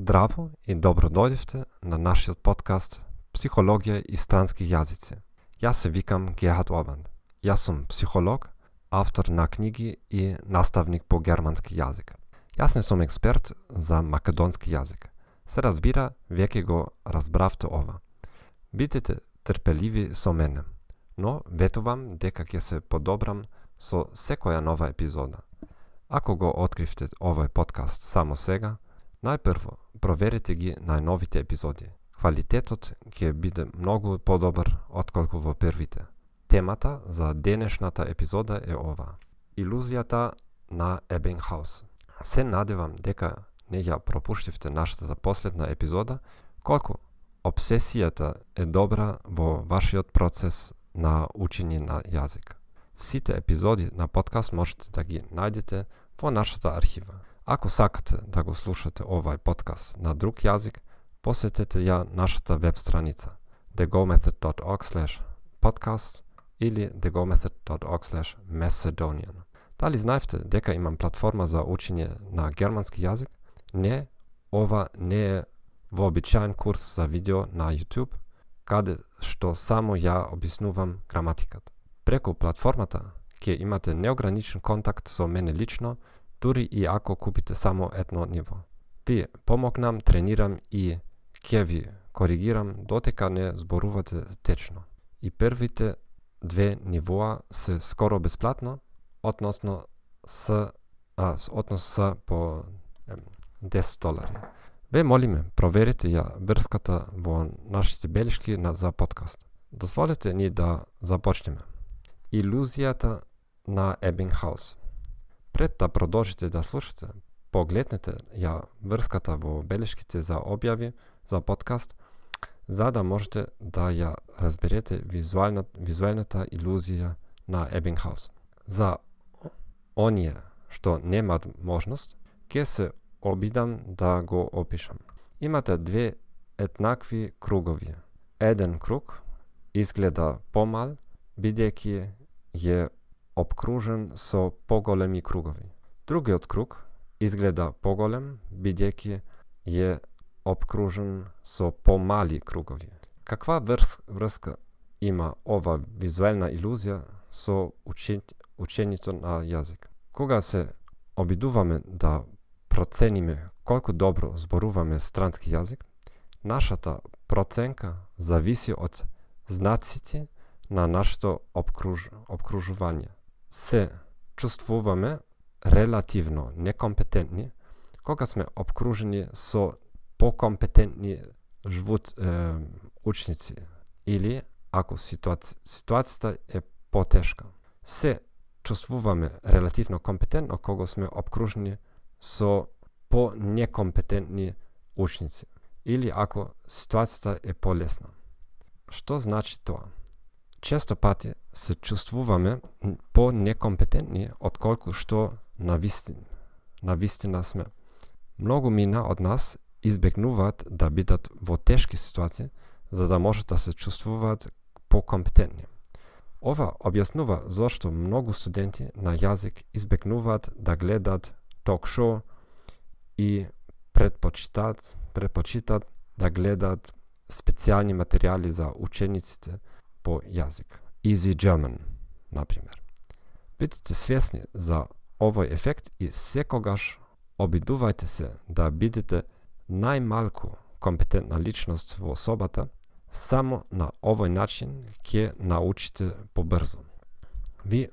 Здраво и добро дојдевте на нашиот подкаст Психологија и странски јазици. Јас се викам Гехат Обан. Јас сум психолог, автор на книги и наставник по германски јазик. Јас не сум експерт за македонски јазик. Се разбира, веќе го разбравте ова. Бидете трпеливи со мене, но ветувам дека ќе се подобрам со секоја нова епизода. Ако го откривте овој подкаст само сега, Најпрво, проверете ги најновите епизоди. Квалитетот ќе биде многу подобар отколку во првите. Темата за денешната епизода е ова. Илузијата на Ебенхаус. Се надевам дека не ја пропуштивте нашата последна епизода, колку обсесијата е добра во вашиот процес на учење на јазик. Сите епизоди на подкаст можете да ги најдете во нашата архива. Ако сакате да го слушате овај подкаст на друг јазик, посетете ја нашата веб страница thegomethod.org podcast или thegomethod.org macedonian. Дали знаевте дека имам платформа за учење на германски јазик? Не, ова не е вообичаен курс за видео на YouTube, каде што само ја објаснувам граматиката. Преку платформата ќе имате неограничен контакт со мене лично дури и ако купите само едно ниво. Ви помогнам, тренирам и ќе ви коригирам дотека не зборувате течно. И првите две нивоа се скоро бесплатно, односно с а, односно с по 10 долари. Ве молиме, проверете ја врската во нашите белешки на за подкаст. Дозволете ни да започнеме. Илузијата на Ебингхаус. Пред да продолжите да слушате, погледнете ја врската во белешките за објави за подкаст, за да можете да ја разберете визуална, визуалната илузија на Ебингхаус. За оние што немат можност, ќе се обидам да го опишам. Имате две еднакви кругови. Еден круг изгледа помал, бидејќи е обкружен со поголеми кругови. Другиот круг изгледа поголем, бидејќи е обкружен со помали кругови. Каква врз, врска има ова визуелна илузија со учењето на јазик? Кога се обидуваме да процениме колку добро зборуваме странски јазик, нашата проценка зависи од знаците на нашето обкруж, обкружување се чувствуваме релативно некомпетентни кога сме обкружени со покомпетентни жвут е, учници или ако ситуаци, ситуацијата е потешка. Се чувствуваме релативно компетентно кога сме обкружени со по некомпетентни учници или ако ситуацијата е полесна. Што значи тоа? Често пати се чувствуваме по некомпетентни отколку што на вистина, на вистина сме. Многу мина од нас избегнуваат да бидат во тешки ситуации за да можат да се чувствуваат по компетентни. Ова објаснува зошто многу студенти на јазик избегнуваат да гледат ток-шоу и предпочитаат, предпочитаат да гледат специјални материјали за учениците по јазик. Easy German, например. Бидете свесни за овој ефект и секогаш обидувајте се да бидете најмалку компетентна личност во собата, само на овој начин ќе научите побрзо. Ви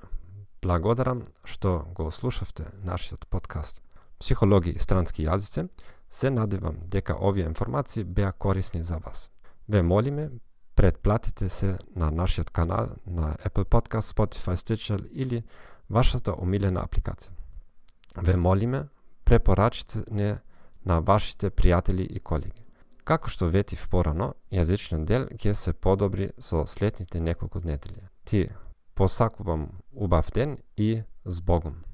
благодарам што го слушавте нашиот подкаст „Психологи и странски јазици. Се надевам дека овие информации беа корисни за вас. Ве молиме Предплатите се на нашиот канал на Apple Podcast, Spotify, Stitcher или вашата омилена апликација. Ве молиме, препорачите не на вашите пријатели и колеги. Како што ветив порано, јазичниот дел ќе се подобри со следните неколку недели. Ти посакувам убав ден и збогом.